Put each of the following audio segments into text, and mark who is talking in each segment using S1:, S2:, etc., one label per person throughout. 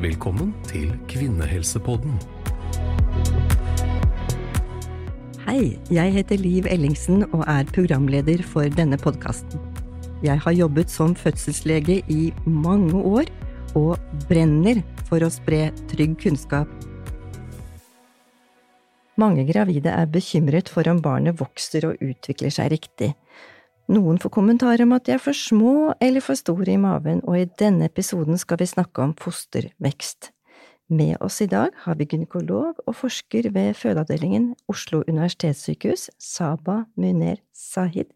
S1: Velkommen til Kvinnehelsepodden.
S2: Hei, jeg heter Liv Ellingsen og er programleder for denne podkasten. Jeg har jobbet som fødselslege i mange år og brenner for å spre trygg kunnskap. Mange gravide er bekymret for om barnet vokser og utvikler seg riktig. Noen får kommentarer om at de er for små eller for store i maven, og i denne episoden skal vi snakke om fostervekst. Med oss i dag har vi gynekolog og forsker ved fødeavdelingen Oslo universitetssykehus, Saba Muner Sahid.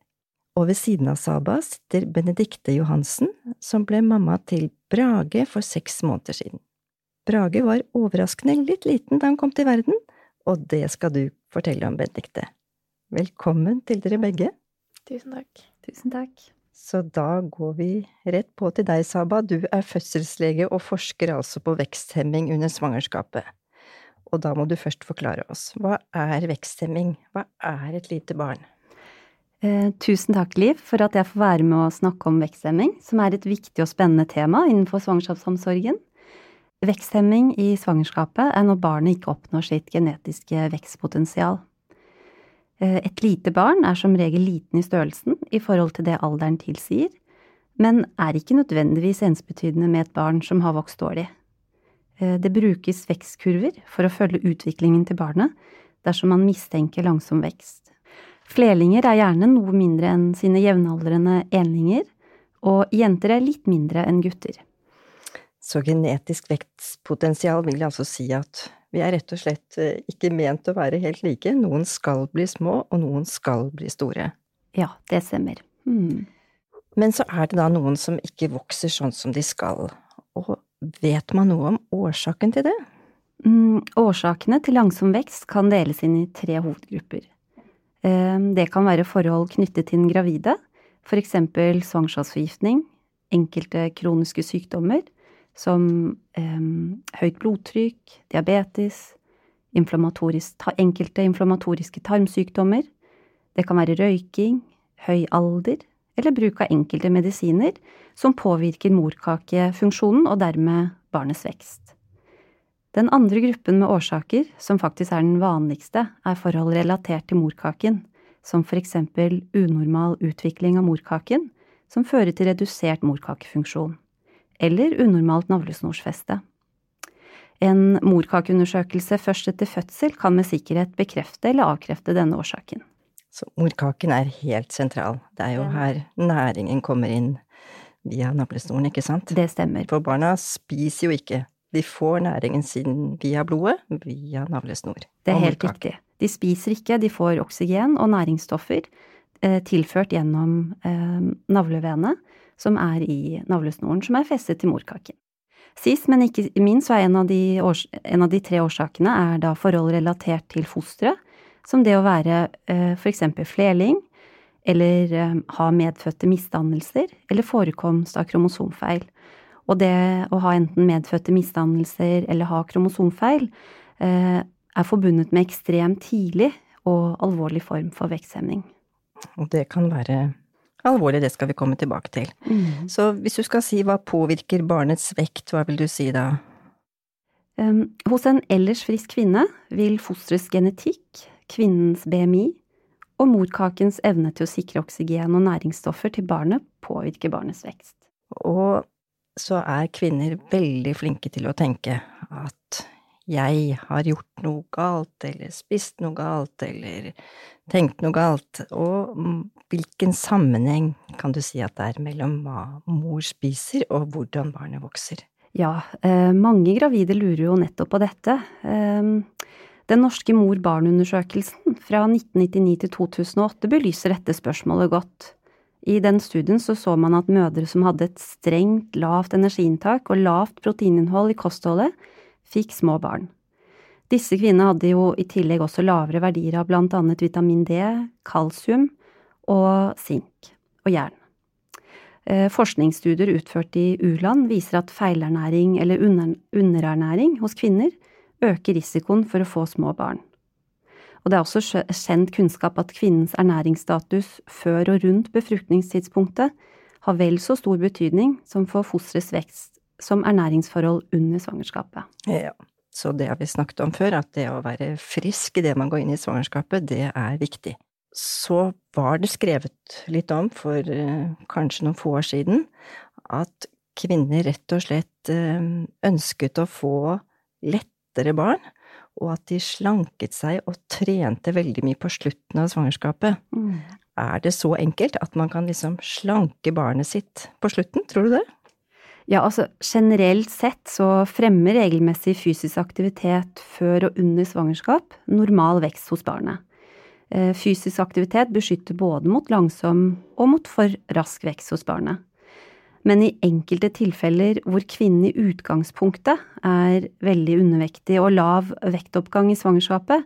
S2: Og ved siden av Saba sitter Benedikte Johansen, som ble mamma til Brage for seks måneder siden. Brage var overraskende litt liten da han kom til verden, og det skal du fortelle om, Benedikte. Velkommen til dere begge.
S3: Tusen takk.
S4: Tusen takk.
S2: Så da går vi rett på til deg, Saba. Du er fødselslege og forsker altså på veksthemming under svangerskapet. Og da må du først forklare oss. Hva er veksthemming? Hva er et lite barn?
S4: Eh, tusen takk, Liv, for at jeg får være med å snakke om veksthemming, som er et viktig og spennende tema innenfor svangerskapsomsorgen. Veksthemming i svangerskapet er når barnet ikke oppnår sitt genetiske vekstpotensial. Eh, et lite barn er som regel liten i størrelsen i forhold til det alderen tilsier, men er ikke nødvendigvis ensbetydende med et barn som har vokst dårlig. Eh, det brukes vekstkurver for å følge utviklingen til barnet dersom man mistenker langsom vekst. Flerlinger er gjerne noe mindre enn sine jevnaldrende enlinger, og jenter er litt mindre enn gutter.
S2: Så genetisk vekstpotensial vil altså si at vi er rett og slett eh, ikke ment å være helt like. Noen skal bli små, og noen skal bli store.
S4: Ja, det stemmer. Hmm.
S2: Men så er det da noen som ikke vokser sånn som de skal. Og vet man noe om årsaken til det?
S4: Mm, årsakene til langsom vekst kan deles inn i tre hovedgrupper. Eh, det kan være forhold knyttet til den gravide, eksempel svangerskapsforgiftning, enkelte kroniske sykdommer, som eh, høyt blodtrykk, diabetes, enkelte inflammatoriske tarmsykdommer. Det kan være røyking, høy alder eller bruk av enkelte medisiner som påvirker morkakefunksjonen og dermed barnets vekst. Den andre gruppen med årsaker, som faktisk er den vanligste, er forhold relatert til morkaken, som for eksempel unormal utvikling av morkaken, som fører til redusert morkakefunksjon eller unormalt navlesnorsfeste. En morkakeundersøkelse først etter fødsel kan med sikkerhet bekrefte eller avkrefte denne årsaken.
S2: Så morkaken er helt sentral. Det er jo her næringen kommer inn via navlesnoren, ikke sant?
S4: Det stemmer.
S2: For barna spiser jo ikke. De får næringen sin via blodet, via navlesnor.
S4: Det er helt riktig. De spiser ikke, de får oksygen og næringsstoffer eh, tilført gjennom eh, navlevenet som er i navlesnoren, som er festet til morkaken. Sist, men ikke minst, så er en av, de en av de tre årsakene er da forhold relatert til fosteret, som det å være eh, for eksempel flerling, eller eh, ha medfødte misdannelser, eller forekomst av kromosomfeil. Og det å ha enten medfødte misdannelser eller ha kromosomfeil eh, er forbundet med ekstremt tidlig og alvorlig form for veksthemning.
S2: Og det kan være alvorlig, det skal vi komme tilbake til. Mm. Så hvis du skal si hva påvirker barnets vekt, hva vil du si da?
S4: Um, hos en ellers frisk kvinne vil fosterets genetikk, kvinnens BMI og morkakens evne til å sikre oksygen og næringsstoffer til barnet påvirke barnets vekst.
S2: Og så er kvinner veldig flinke til å tenke at jeg har gjort noe galt, eller spist noe galt, eller tenkt noe galt, og hvilken sammenheng kan du si at det er mellom hva mor spiser og hvordan barnet vokser?
S4: Ja, eh, mange gravide lurer jo nettopp på dette. Eh, den norske mor-barn-undersøkelsen fra 1999 til 2008 belyser dette spørsmålet godt. I den studien så, så man at mødre som hadde et strengt lavt energiinntak og lavt proteininnhold i kostholdet, fikk små barn. Disse kvinnene hadde jo i tillegg også lavere verdier av blant annet vitamin D, kalsium og sink og jern. Eh, forskningsstudier utført i u-land viser at feilernæring eller underernæring hos kvinner øker risikoen for å få små barn. Og det er også kjent kunnskap at kvinnens ernæringsstatus før og rundt befruktningstidspunktet har vel så stor betydning som for fosterets vekst som ernæringsforhold under svangerskapet.
S2: Ja, så det har vi snakket om før, at det å være frisk idet man går inn i svangerskapet, det er viktig. Så var det skrevet litt om for eh, kanskje noen få år siden at kvinner rett og slett eh, ønsket å få lettere barn, og at de slanket seg og trente veldig mye på slutten av svangerskapet.
S4: Mm.
S2: Er det så enkelt at man kan liksom slanke barnet sitt på slutten, tror du det?
S4: Ja, altså generelt sett så fremmer regelmessig fysisk aktivitet før og under svangerskap normal vekst hos barnet. Eh, fysisk aktivitet beskytter både mot langsom og mot for rask vekst hos barnet. Men i enkelte tilfeller hvor kvinnen i utgangspunktet er veldig undervektig og lav vektoppgang i svangerskapet,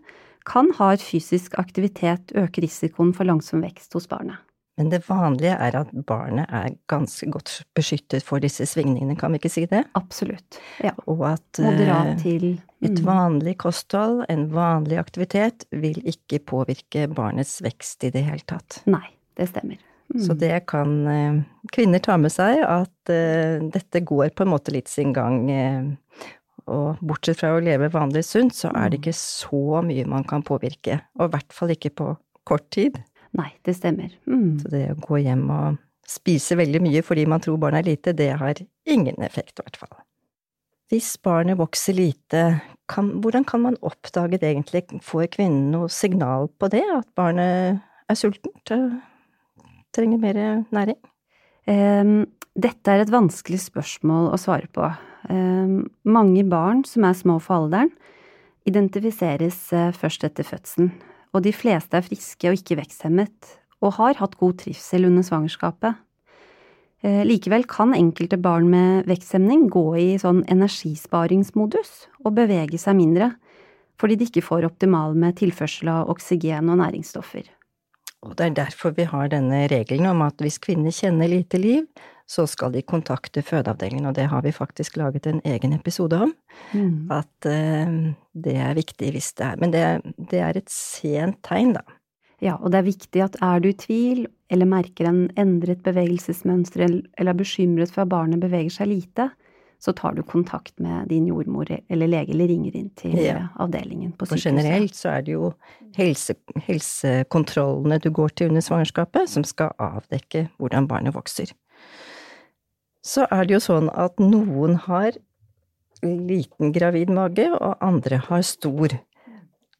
S4: kan hard fysisk aktivitet øke risikoen for langsom vekst hos barnet.
S2: Men det vanlige er at barnet er ganske godt beskyttet for disse svingningene, kan vi ikke si det?
S4: Absolutt. Ja.
S2: Og at
S4: Moderat
S2: eh,
S4: til
S2: et
S4: mm.
S2: vanlig kosthold, en vanlig aktivitet, vil ikke påvirke barnets vekst i det hele tatt.
S4: Nei, det stemmer. Mm.
S2: Så det kan eh, kvinner ta med seg, at eh, dette går på en måte litt sin gang. og bortsett fra å leve vanlig sunt, så er det
S4: Mm.
S2: ikke så mye man kan påvirke. Og i hvert fall ikke på kort tid.
S4: Nei, det stemmer. Mm.
S2: Så det å gå hjem og spise veldig mye fordi man tror barnet er lite, det har ingen effekt, i hvert fall. Hvis barnet vokser lite, kan, hvordan kan man oppdage det egentlig? Får kvinnen noe signal på det, at barnet er sultent og trenger mer næring?
S4: Um, dette er et vanskelig spørsmål å svare på. Um, mange barn som er små for alderen, identifiseres eh, først etter fødselen, og de fleste er friske og ikke veksthemmet, og har hatt god trivsel under svangerskapet. Eh, Likevel kan enkelte barn med veksthemning gå i sånn energisparingsmodus og bevege seg mindre, fordi de ikke får optimal med tilførsel av oksygen og næringsstoffer.
S2: Og det er derfor vi har denne regelen om at hvis kvinner kjenner lite liv, så skal de kontakte fødeavdelingen, og det har vi faktisk laget en egen episode om.
S4: Mm.
S2: At eh, det er viktig hvis det er Men det, det er et sent tegn, da.
S4: Ja, og det er viktig at er du i tvil, eller merker en endret bevegelsesmønster, eller er bekymret for at barnet beveger seg lite, så tar du kontakt med din jordmor eller lege, eller ringer inn til
S2: Ja.
S4: avdelingen på
S2: For
S4: Og
S2: generelt så er det jo helse, helsekontrollene du går til under svangerskapet, som skal avdekke hvordan barnet vokser. Så er det jo sånn at noen har liten gravid mage, og andre har stor.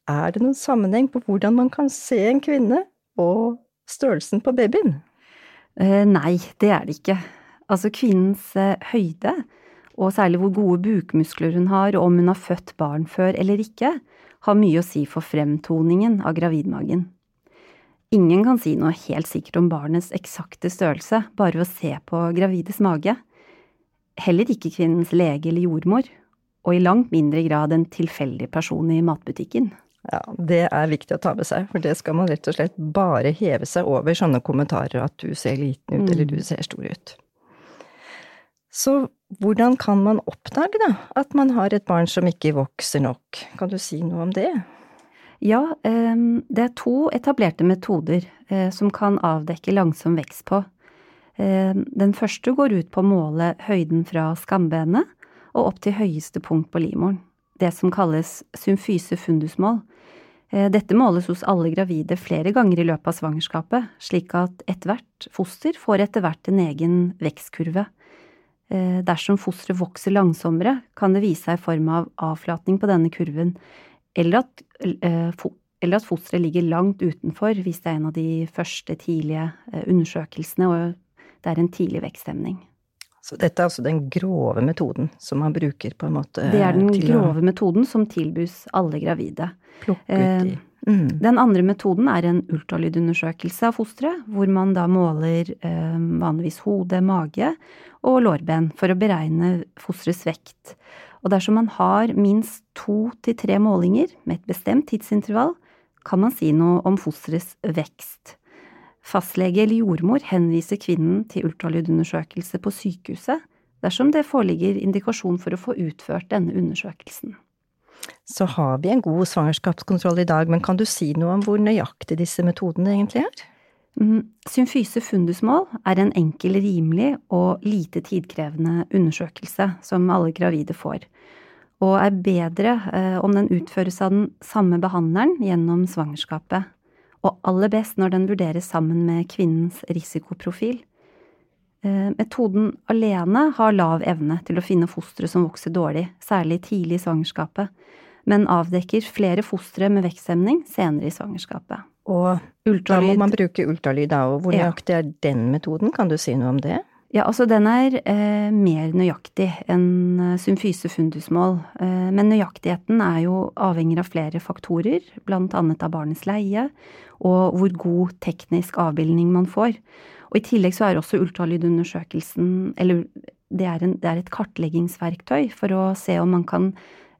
S2: Er det noen sammenheng på hvordan man kan se en kvinne og størrelsen på babyen?
S4: Eh, nei, det er det ikke. Altså kvinnens eh, høyde, og særlig hvor gode bukmuskler hun har, og om hun har født barn før eller ikke, har mye å si for fremtoningen av gravidmagen. Ingen kan si noe helt sikkert om barnets eksakte størrelse bare ved å se på gravides mage. Heller ikke kvinnens lege eller jordmor, og i langt mindre grad en tilfeldig person i matbutikken.
S2: Ja, det er viktig å ta med seg, for det skal man rett og slett bare heve seg over sånne kommentarer at du ser liten ut,
S4: Mm.
S2: eller du ser stor ut. Så hvordan kan man oppdage, da, at man har et barn som ikke vokser nok? Kan du si noe om det?
S4: Ja, det er to etablerte metoder eh, som kan avdekke langsom vekst på. Den første går ut på å måle høyden fra skambenet og opp til høyeste punkt på livmoren, det som kalles symfyse fundusmål. Eh, Dette måles hos alle gravide flere ganger i løpet av svangerskapet, slik at ethvert foster får etter hvert en egen vekstkurve. Eh, Dersom fosteret vokser langsommere, kan det vise seg i form av avflatning på denne kurven, eller at, eh, eller at fosteret ligger langt utenfor hvis det er en av de første tidlige eh, undersøkelsene og det er en tidlig veksthemning.
S2: Så dette er altså den grove metoden som man bruker på en måte
S4: Det er den
S2: til
S4: grove metoden som tilbys alle gravide.
S2: plukke ut.
S4: Eh,
S2: Mm.
S4: Den andre metoden er en ultralydundersøkelse av fosteret, hvor man da måler eh, vanligvis hode, mage og lårben for å beregne fosterets vekt. Og dersom man har minst to til tre målinger med et bestemt tidsintervall, kan man si noe om fosterets vekst. Fastlege eller jordmor henviser kvinnen til ultralydundersøkelse på sykehuset dersom det foreligger indikasjon for å få utført denne undersøkelsen.
S2: Så har vi en god svangerskapskontroll i dag, men kan du si noe om hvor nøyaktig disse metodene egentlig er?
S4: Mm, Symfyse fundusmål er en enkel, rimelig og lite tidkrevende undersøkelse som alle gravide får, og er bedre eh, om den utføres av den samme behandleren gjennom svangerskapet, og aller best når den vurderes sammen med kvinnens risikoprofil. Eh, metoden alene har lav evne til å finne fostre som vokser dårlig, særlig tidlig i svangerskapet, men avdekker flere fostre med veksthemning senere i svangerskapet.
S2: Og da må man bruke ultralyd da, og hvor
S4: Ja.
S2: nøyaktig er den metoden? Kan du si noe om det?
S4: Ja, altså den er eh, mer nøyaktig enn eh, symfyse fundusmål, eh, men nøyaktigheten er jo avhengig av flere faktorer, annet av barnets leie og hvor god teknisk avbildning man får. Og i tillegg så er også ultralydundersøkelsen, eller det er, en, det er et kartleggingsverktøy for å se om man kan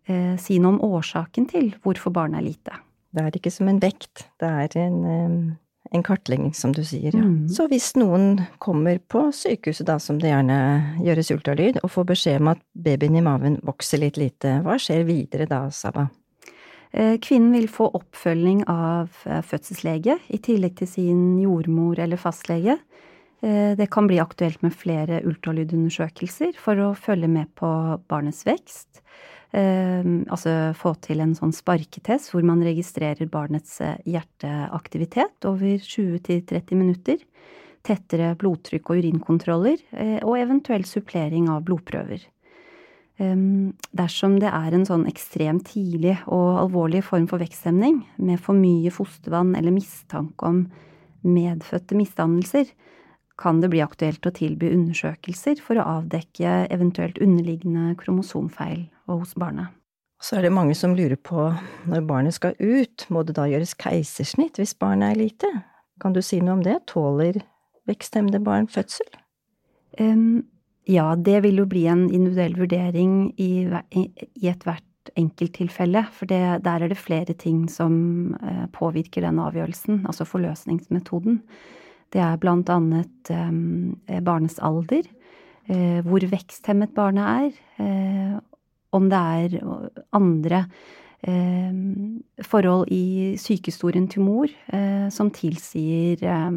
S4: eh, si noe om årsaken til hvorfor barnet er lite.
S2: Det er ikke som en vekt, det er en, en kartlegging, som du sier. Ja.
S4: Mm.
S2: Så hvis noen kommer på sykehuset, da, som det gjerne gjøres ultralyd, og får beskjed om at babyen i maven vokser litt lite, hva skjer videre da, Saba?
S4: Eh, Kvinnen vil få oppfølging av eh, fødselslege, i tillegg til sin jordmor eller fastlege. Eh, Det kan bli aktuelt med flere ultralydundersøkelser for å følge med på barnets vekst. Eh, Altså få til en sånn sparketest hvor man registrerer barnets eh, hjerteaktivitet over 20-30 minutter. Tettere blodtrykk og urinkontroller, eh, og eventuell supplering av blodprøver. Um, dersom det er en sånn ekstremt tidlig og alvorlig form for veksthemning, med for mye fostervann eller mistanke om medfødte misdannelser, kan det bli aktuelt å tilby undersøkelser for å avdekke eventuelt underliggende kromosomfeil hos barnet.
S2: Så er det mange som lurer på, når barnet skal ut, må det da gjøres keisersnitt hvis barnet er lite? Kan du si noe om det? Tåler veksthemmede barn fødsel?
S4: Um, ja, det vil jo bli en individuell vurdering i, i ethvert enkelttilfelle, for det, der er det flere ting som eh, påvirker den avgjørelsen, altså forløsningsmetoden. Det er blant annet um, barnets alder, eh, hvor veksthemmet barnet er, eh, om det er andre eh, forhold i sykehistorien til mor eh, som tilsier eh,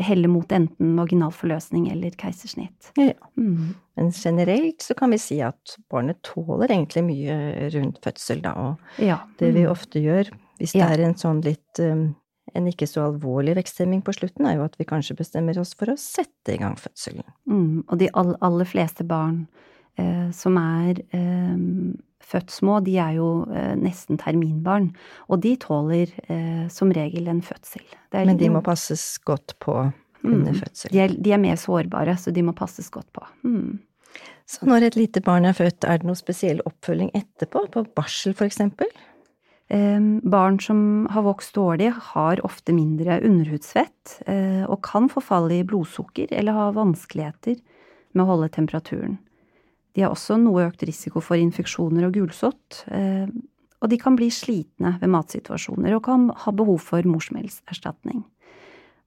S4: heller mot enten vaginal forløsning eller keisersnitt.
S2: Ja.
S4: Mm.
S2: Men generelt så kan vi si at barnet tåler egentlig mye rundt fødsel, da, og
S4: Ja.
S2: det vi
S4: Mm.
S2: ofte gjør, hvis det er en sånn litt um, en ikke så alvorlig veksthemming på slutten, er jo at vi kanskje bestemmer oss for å sette i gang fødselen.
S4: Mm. Og de all, aller fleste barn eh, som er eh, født små, de er jo eh, nesten terminbarn. Og de tåler eh, som regel en fødsel. Det er
S2: Men de må passes godt på under
S4: Mm.
S2: fødsel.
S4: De er, de er mer sårbare, så de må passes godt på. Mm.
S2: Så når et lite barn er født, er det noe spesiell oppfølging etterpå, på barsel for eksempel?
S4: Barn som har vokst dårlig, har ofte mindre underhudsfett eh, og kan forfalle i blodsukker eller ha vanskeligheter med å holde temperaturen. De har også noe økt risiko for infeksjoner og gulsott, eh, og de kan bli slitne ved matsituasjoner og kan ha behov for morsmelkerstatning.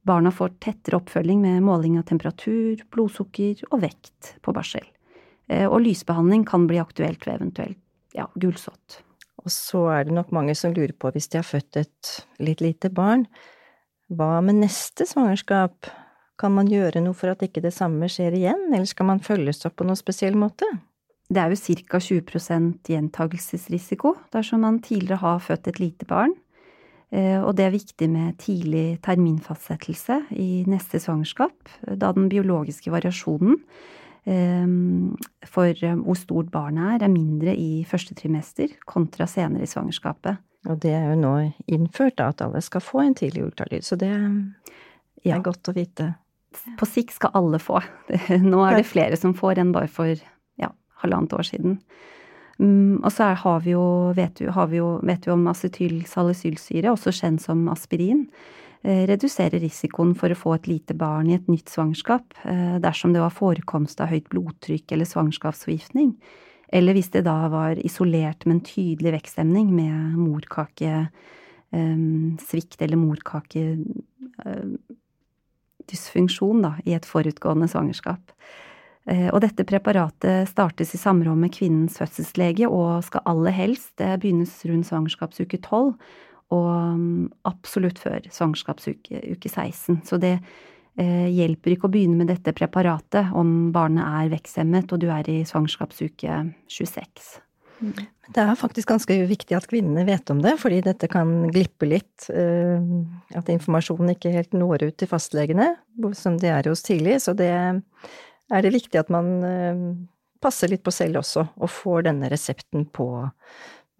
S4: Barna får tettere oppfølging med måling av temperatur, blodsukker og vekt på barsel. Eh, Og lysbehandling kan bli aktuelt ved eventuelt ja, gulsott.
S2: Og så er det nok mange som lurer på, hvis de har født et litt lite barn, hva med neste svangerskap? Kan man gjøre noe for at ikke det samme skjer igjen, eller skal man følges opp på noen spesiell måte?
S4: Det er jo ca. 20% gjentagelsesrisiko dersom man tidligere har født et lite barn. Eh, Og det er viktig med tidlig terminfastsettelse i neste svangerskap, da den biologiske variasjonen for eh, hvor stort barnet er, er mindre i første trimester kontra senere i svangerskapet.
S2: Og det er jo nå innført da, at alle skal få en tidlig ultralyd, så det
S4: Ja.
S2: er godt å vite.
S4: På sikt skal alle få. Nå er det flere som får enn bare for ja, halvannet år siden. Mm, og så har vi jo, vet, du har vi jo, vet vi om acetylsalicylsyre, også kjent som aspirin, eh, reduserer risikoen for å få et lite barn i et nytt svangerskap eh, dersom det var forekomst av høyt blodtrykk eller svangerskapsforgiftning, eller hvis det da var isolert, men tydelig veksthemning med morkakesvikt eller morkakedysfunksjon i et forutgående svangerskap. Eh, Og dette preparatet startes i samråd med kvinnens fødselslege og skal aller helst det begynnes rundt svangerskapsuke tolv og mm, absolutt før svangerskapsuke uke 16. Så det eh, hjelper ikke å begynne med dette preparatet om barnet er veksthemmet og du er i svangerskapsuke 26.
S2: Det er faktisk ganske viktig at kvinnene vet om det, fordi dette kan glippe litt. Eh, at informasjonen ikke helt når ut til fastlegene, som det er hos tidlig. Så det er det viktig at man eh, passer litt på selv også, og får denne resepten på,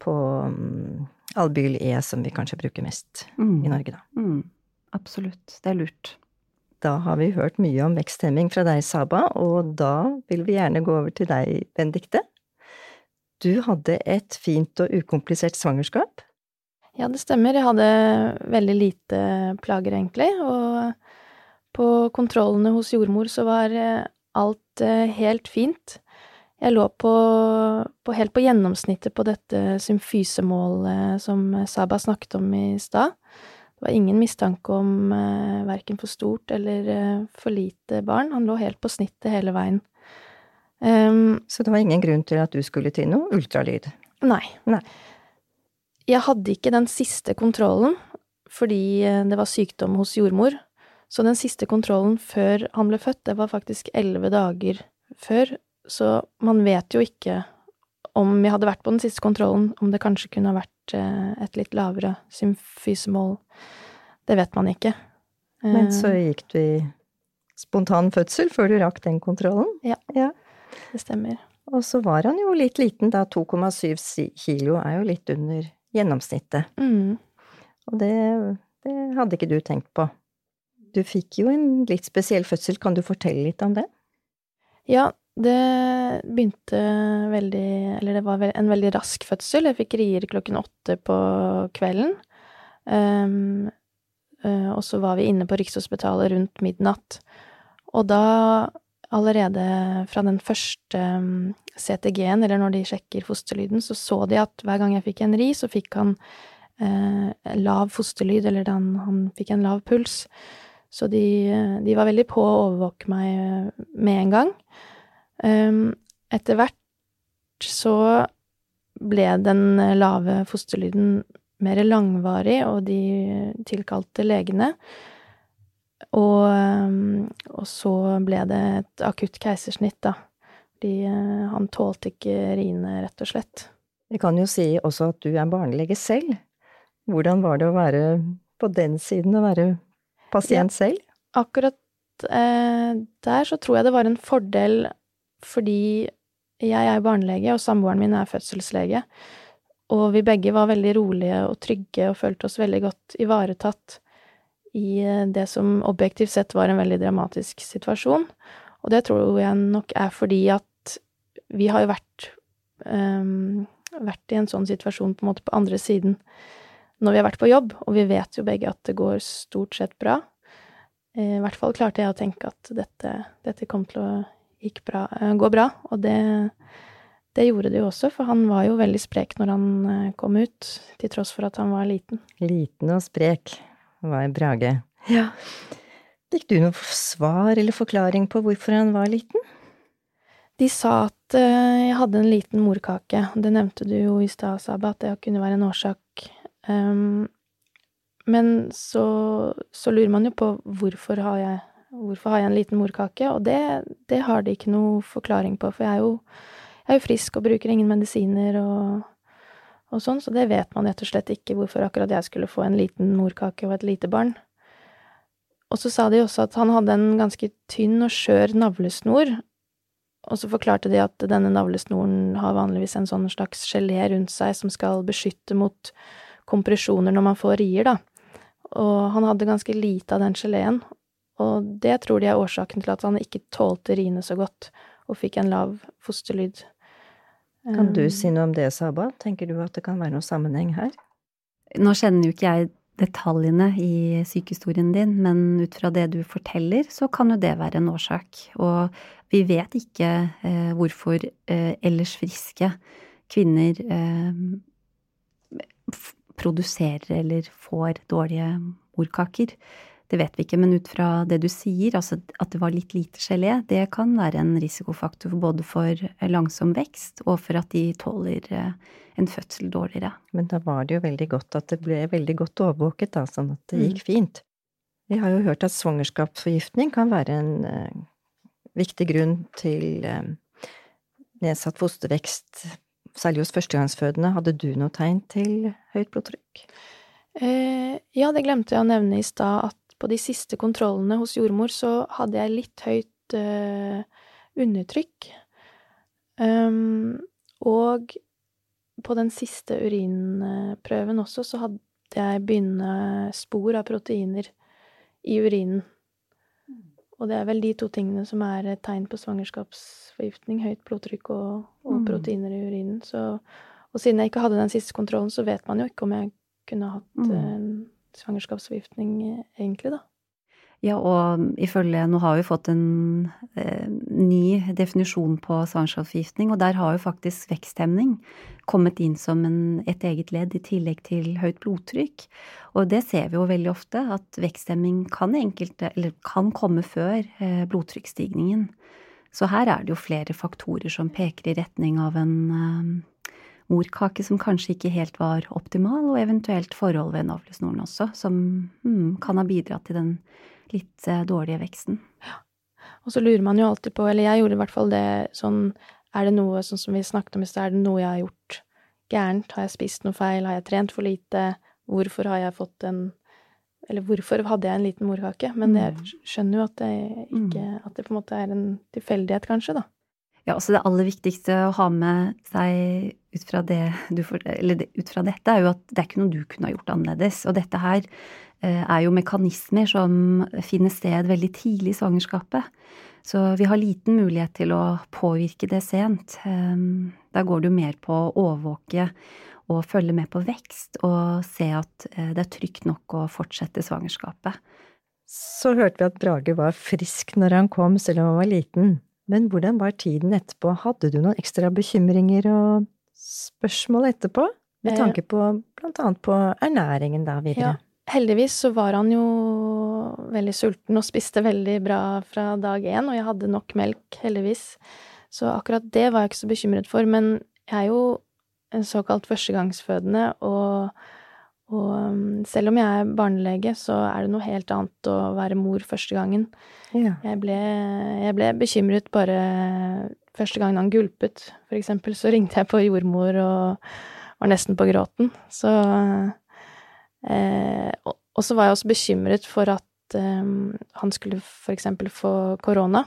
S2: på mm, Albyl E, som vi kanskje bruker mest mm. i Norge, da.
S4: Mm. Absolutt. Det er lurt.
S2: Da har vi hørt mye om veksthemming fra deg, Saba, og da vil vi gjerne gå over til deg, Bendikte. Du hadde et fint og ukomplisert svangerskap?
S3: Ja, det stemmer. Jeg hadde veldig lite plager, egentlig. Og på kontrollene hos jordmor så var eh, alt eh, helt fint. Jeg lå på, på helt på gjennomsnittet på dette symfysemålet som Saba snakket om i stad. Det var ingen mistanke om eh, verken for stort eller eh, for lite barn. Han lå helt på snittet hele veien.
S2: Um, så det var ingen grunn til at du skulle til noe ultralyd?
S3: Nei.
S2: nei.
S3: Jeg hadde ikke den siste kontrollen fordi eh, det var sykdom hos jordmor. Så den siste kontrollen før han ble født, det var faktisk elleve dager før. Så man vet jo ikke om jeg hadde vært på den siste kontrollen, om det kanskje kunne ha vært eh, et litt lavere symfysemål. Det vet man ikke.
S2: Men så eh, gikk du i spontan fødsel før du rakk den kontrollen?
S3: Ja.
S2: ja.
S3: Det stemmer.
S2: Og så var han jo litt liten, da 2,7 kilo er jo litt under gjennomsnittet.
S3: Mm.
S2: Og det, det, hadde ikke du tenkt på. Du fikk jo en litt spesiell fødsel, kan du fortelle litt om det?
S3: Ja, det begynte veldig Eller det var en veldig rask fødsel. Jeg fikk rier klokken åtte på kvelden. Um, og så var vi inne på Rikshospitalet rundt midnatt. Og da allerede fra den første mm, CTG-en, eller når de sjekker fosterlyden, så så de at hver gang jeg fikk en ri, så fikk han eh, lav fosterlyd, eller han, han, fikk en lav puls. Så de, de, var veldig på å overvåke meg eh, med en gang. Um, etter hvert så ble den lave fosterlyden mer langvarig, og de tilkalte legene. Og, ehm, og, så ble det et akutt keisersnitt, da. Fordi eh, han tålte ikke riene, rett og slett.
S2: Vi kan jo si også at du er barnelege selv. Hvordan var det å være på den siden, å være pasient ja, selv?
S3: Akkurat eh, der så tror jeg det var en fordel fordi jeg er barnelege, og samboeren min er fødselslege. Og vi begge var veldig rolige og trygge og følte oss veldig godt ivaretatt i eh, det som objektivt sett var en veldig dramatisk situasjon. Og det tror jeg nok er fordi at vi har jo vært, um, vært i en sånn situasjon på en måte på andre siden når vi har vært på jobb, og vi vet jo begge at det går stort sett bra. I hvert fall klarte jeg å tenke at dette, dette kom til å bra, eh, gå bra, og det, det gjorde det jo også, for han var jo veldig sprek når han eh, kom ut, til tross for at han var liten.
S2: Liten og sprek var Brage.
S3: Ja.
S2: Fikk du noe svar eller forklaring på hvorfor han var liten?
S3: De sa at uh, jeg hadde en liten morkake. Det nevnte du jo i stad, Saba, at det kunne være en årsak. Um, men så, så, lurer man jo på hvorfor har jeg, hvorfor har jeg en liten morkake, og det, det, har de ikke noe forklaring på, for jeg er jo, jeg er jo frisk og bruker ingen medisiner og og sånn, så det vet man rett og slett ikke hvorfor akkurat jeg skulle få en liten morkake og et lite barn. Og så sa de også at han hadde en ganske tynn og skjør navlesnor, og så forklarte de at denne navlesnoren har vanligvis en sånn slags gelé rundt seg som skal beskytte mot kompresjoner når man får rier, da. Og han hadde ganske lite av den geleen, og det tror de er årsaken til at han ikke tålte riene så godt, og fikk en lav fosterlyd.
S2: Kan du si noe om det, Saba? Tenker du at det kan være noen sammenheng her?
S4: Nå kjenner jo ikke jeg detaljene i sykehistorien din, men ut fra det du forteller, så kan jo det være en årsak. Og vi vet ikke eh, hvorfor eh, ellers friske kvinner eh, produserer eller får dårlige morkaker. Det vet vi ikke, men ut fra det du sier, altså at det var litt lite gelé, det kan være en risikofaktor både for langsom vekst og for at de tåler eh, en fødsel dårligere.
S2: Men da var det jo veldig godt at det ble veldig godt overvåket, da, sånn at det gikk mm. fint. Vi har jo hørt at svangerskapsforgiftning kan være en uh, viktig grunn til uh, nedsatt fostervekst, særlig hos førstegangsfødende. Hadde du noe tegn til høyt blodtrykk?
S3: Eh, ja, det glemte jeg å nevne i stad, at på de siste kontrollene hos jordmor så hadde jeg litt høyt uh, undertrykk. Um, og på den siste urinprøven også så hadde jeg begynnende spor av proteiner i urinen. Og det er vel de to tingene som er et tegn på svangerskapsforgiftning. Høyt blodtrykk og, og mm. proteiner i urinen. Så, og siden jeg ikke hadde den siste kontrollen, så vet man jo ikke om jeg kunne hatt mm. uh, svangerskapsforgiftning, egentlig, da.
S4: Ja, og ifølge Nå har vi fått en eh, ny definisjon på svangerskapsforgiftning, og der har jo faktisk veksthemning kommet inn som en, et eget ledd i tillegg til høyt blodtrykk. Og det ser vi jo veldig ofte, at veksthemming kan, enkelte, kan komme før eh, blodtrykksstigningen. Så her er det jo flere faktorer som peker i retning av en eh, morkake som kanskje ikke helt var optimal, og eventuelt forhold ved navlesnoren også, som mm, kan ha bidratt til den litt eh, dårlige veksten. Ja.
S3: Og så lurer man jo alltid på, eller jeg gjorde i hvert fall det sånn, er det noe sånn som vi snakket om i stad, er det noe jeg har gjort gærent? Har jeg spist noe feil? Har jeg trent for lite? Hvorfor har jeg fått en Eller hvorfor hadde jeg en liten morkake? Men jeg mm. skjønner jo at det ikke mm. At det på en måte er en tilfeldighet, kanskje, da.
S4: Ja, altså det aller viktigste å ha med seg ut fra, det du får, eller ut fra dette, er jo at det er ikke noe du kunne ha gjort annerledes. Og dette her Eh, er jo mekanismer som finner sted veldig tidlig i svangerskapet. Så vi har liten mulighet til å påvirke det sent. Der da går det jo mer på å overvåke og følge med på vekst og se at eh, det er trygt nok å fortsette svangerskapet.
S2: Så hørte vi at Brage var frisk når han kom, selv om han var liten. Men hvordan var tiden etterpå? Hadde du noen ekstra bekymringer og spørsmål etterpå? Med eh, tanke på blant annet på ernæringen da videre. Ja
S3: heldigvis så var han jo veldig sulten og spiste veldig bra fra dag én, og jeg hadde nok melk, heldigvis. Så akkurat det var jeg ikke så bekymret for. Men jeg er jo en såkalt førstegangsfødende, og, og um, selv om jeg er barnelege, så er det noe helt annet å være mor første gangen. Ja. Jeg, ble, jeg ble bekymret bare første gangen han gulpet, for eksempel. Så ringte jeg på jordmor og var nesten på gråten. Så Eh, og, og, så var jeg også bekymret for at eh, han skulle for eksempel få korona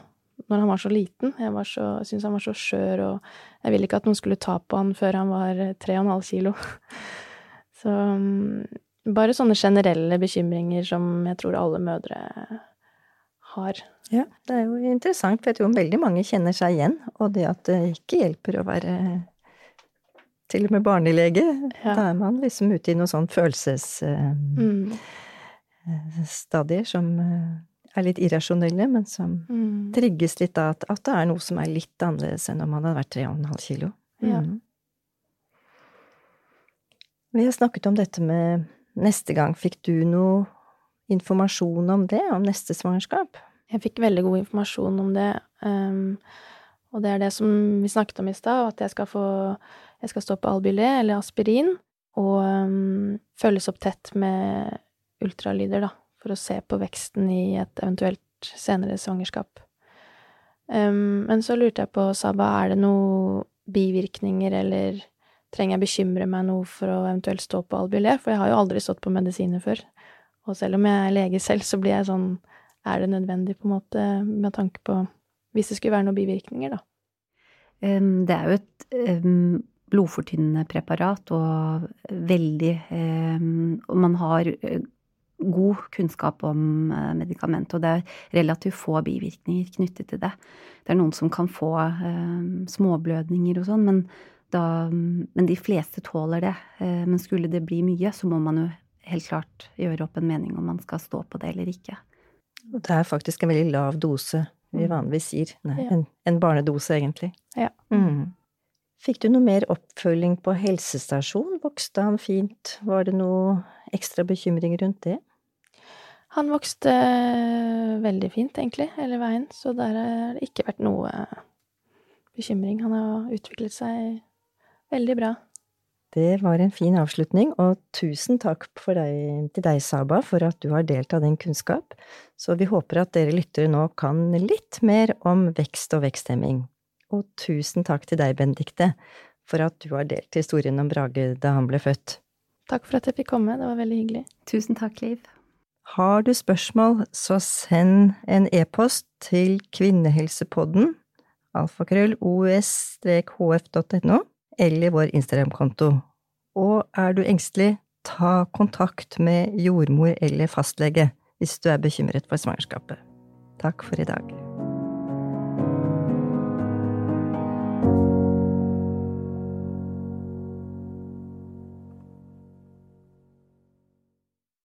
S3: når han var så liten. Jeg var så, syntes han var så skjør, og jeg ville ikke at noen skulle ta på han før han var tre og en halv kilo. Så um, bare sånne generelle bekymringer som jeg tror alle mødre har.
S2: Ja, det er jo interessant, for jeg tror veldig mange kjenner seg igjen, og det at det ikke hjelper å være til og med barnelege. Ja. Da er man liksom ute i noen sånn følelsesstadier mm. Eh, som eh, er litt irrasjonelle, men som mm. trigges litt av at, at, det er noe som er litt annerledes enn om man hadde vært 3,5 kilo. Ja. Vi har snakket om dette med neste gang. Fikk du noe informasjon om det, om neste svangerskap?
S3: Jeg fikk veldig god informasjon om det. Um, og det er det som vi snakket om i stad, at jeg skal få Jeg skal stå på Albylé, eller aspirin, og um, følges opp tett med ultralyder, da, for å se på veksten i et eventuelt senere svangerskap. Um, men så lurte jeg på, Saba, er det noen bivirkninger, eller trenger jeg bekymre meg noe for å eventuelt stå på Albulé? For jeg har jo aldri stått på medisiner før. Og selv om jeg er lege selv, så blir jeg sånn Er det nødvendig, på en måte, med tanke på hvis det skulle være noen bivirkninger, da.
S4: Det er jo et blodfortynnende preparat og veldig Og man har eh, god kunnskap om eh, medikamentet, og det er relativt få bivirkninger knyttet til det. Det er noen som kan få småblødninger og sånn, men, men de fleste tåler det. Eh, men skulle det bli mye, så må man jo helt klart gjøre opp en mening om man skal stå på det eller ikke.
S2: Og det er faktisk en veldig lav dose vi mm. vanligvis sier. Nei, en, en, barnedose, egentlig. Ja. Mm. Fikk du noe mer oppfølging på helsestasjon? Vokste han fint? Var det noe ekstra bekymring rundt det?
S3: Han vokste eh, veldig fint, egentlig, hele veien, så der har det ikke vært noe bekymring. Han har utviklet seg veldig bra.
S2: Det var en fin avslutning, og tusen takk deg, til deg, Saba, for at du har delt av din kunnskap. Så vi håper at dere lyttere nå kan litt mer om vekst og veksthemming. Og tusen takk til deg, Benedikte, for at du har delt historien om Brage da han ble født.
S3: Takk for at jeg fikk komme, det var veldig hyggelig.
S4: Tusen takk, Liv.
S2: Har du spørsmål, så send en e-post til kvinnehelsepodden, alfakrøll os-hf.no, eller vår Instagram-konto. Og er du engstelig, ta kontakt med jordmor eller fastlege hvis du er bekymret for svangerskapet. Takk for i dag.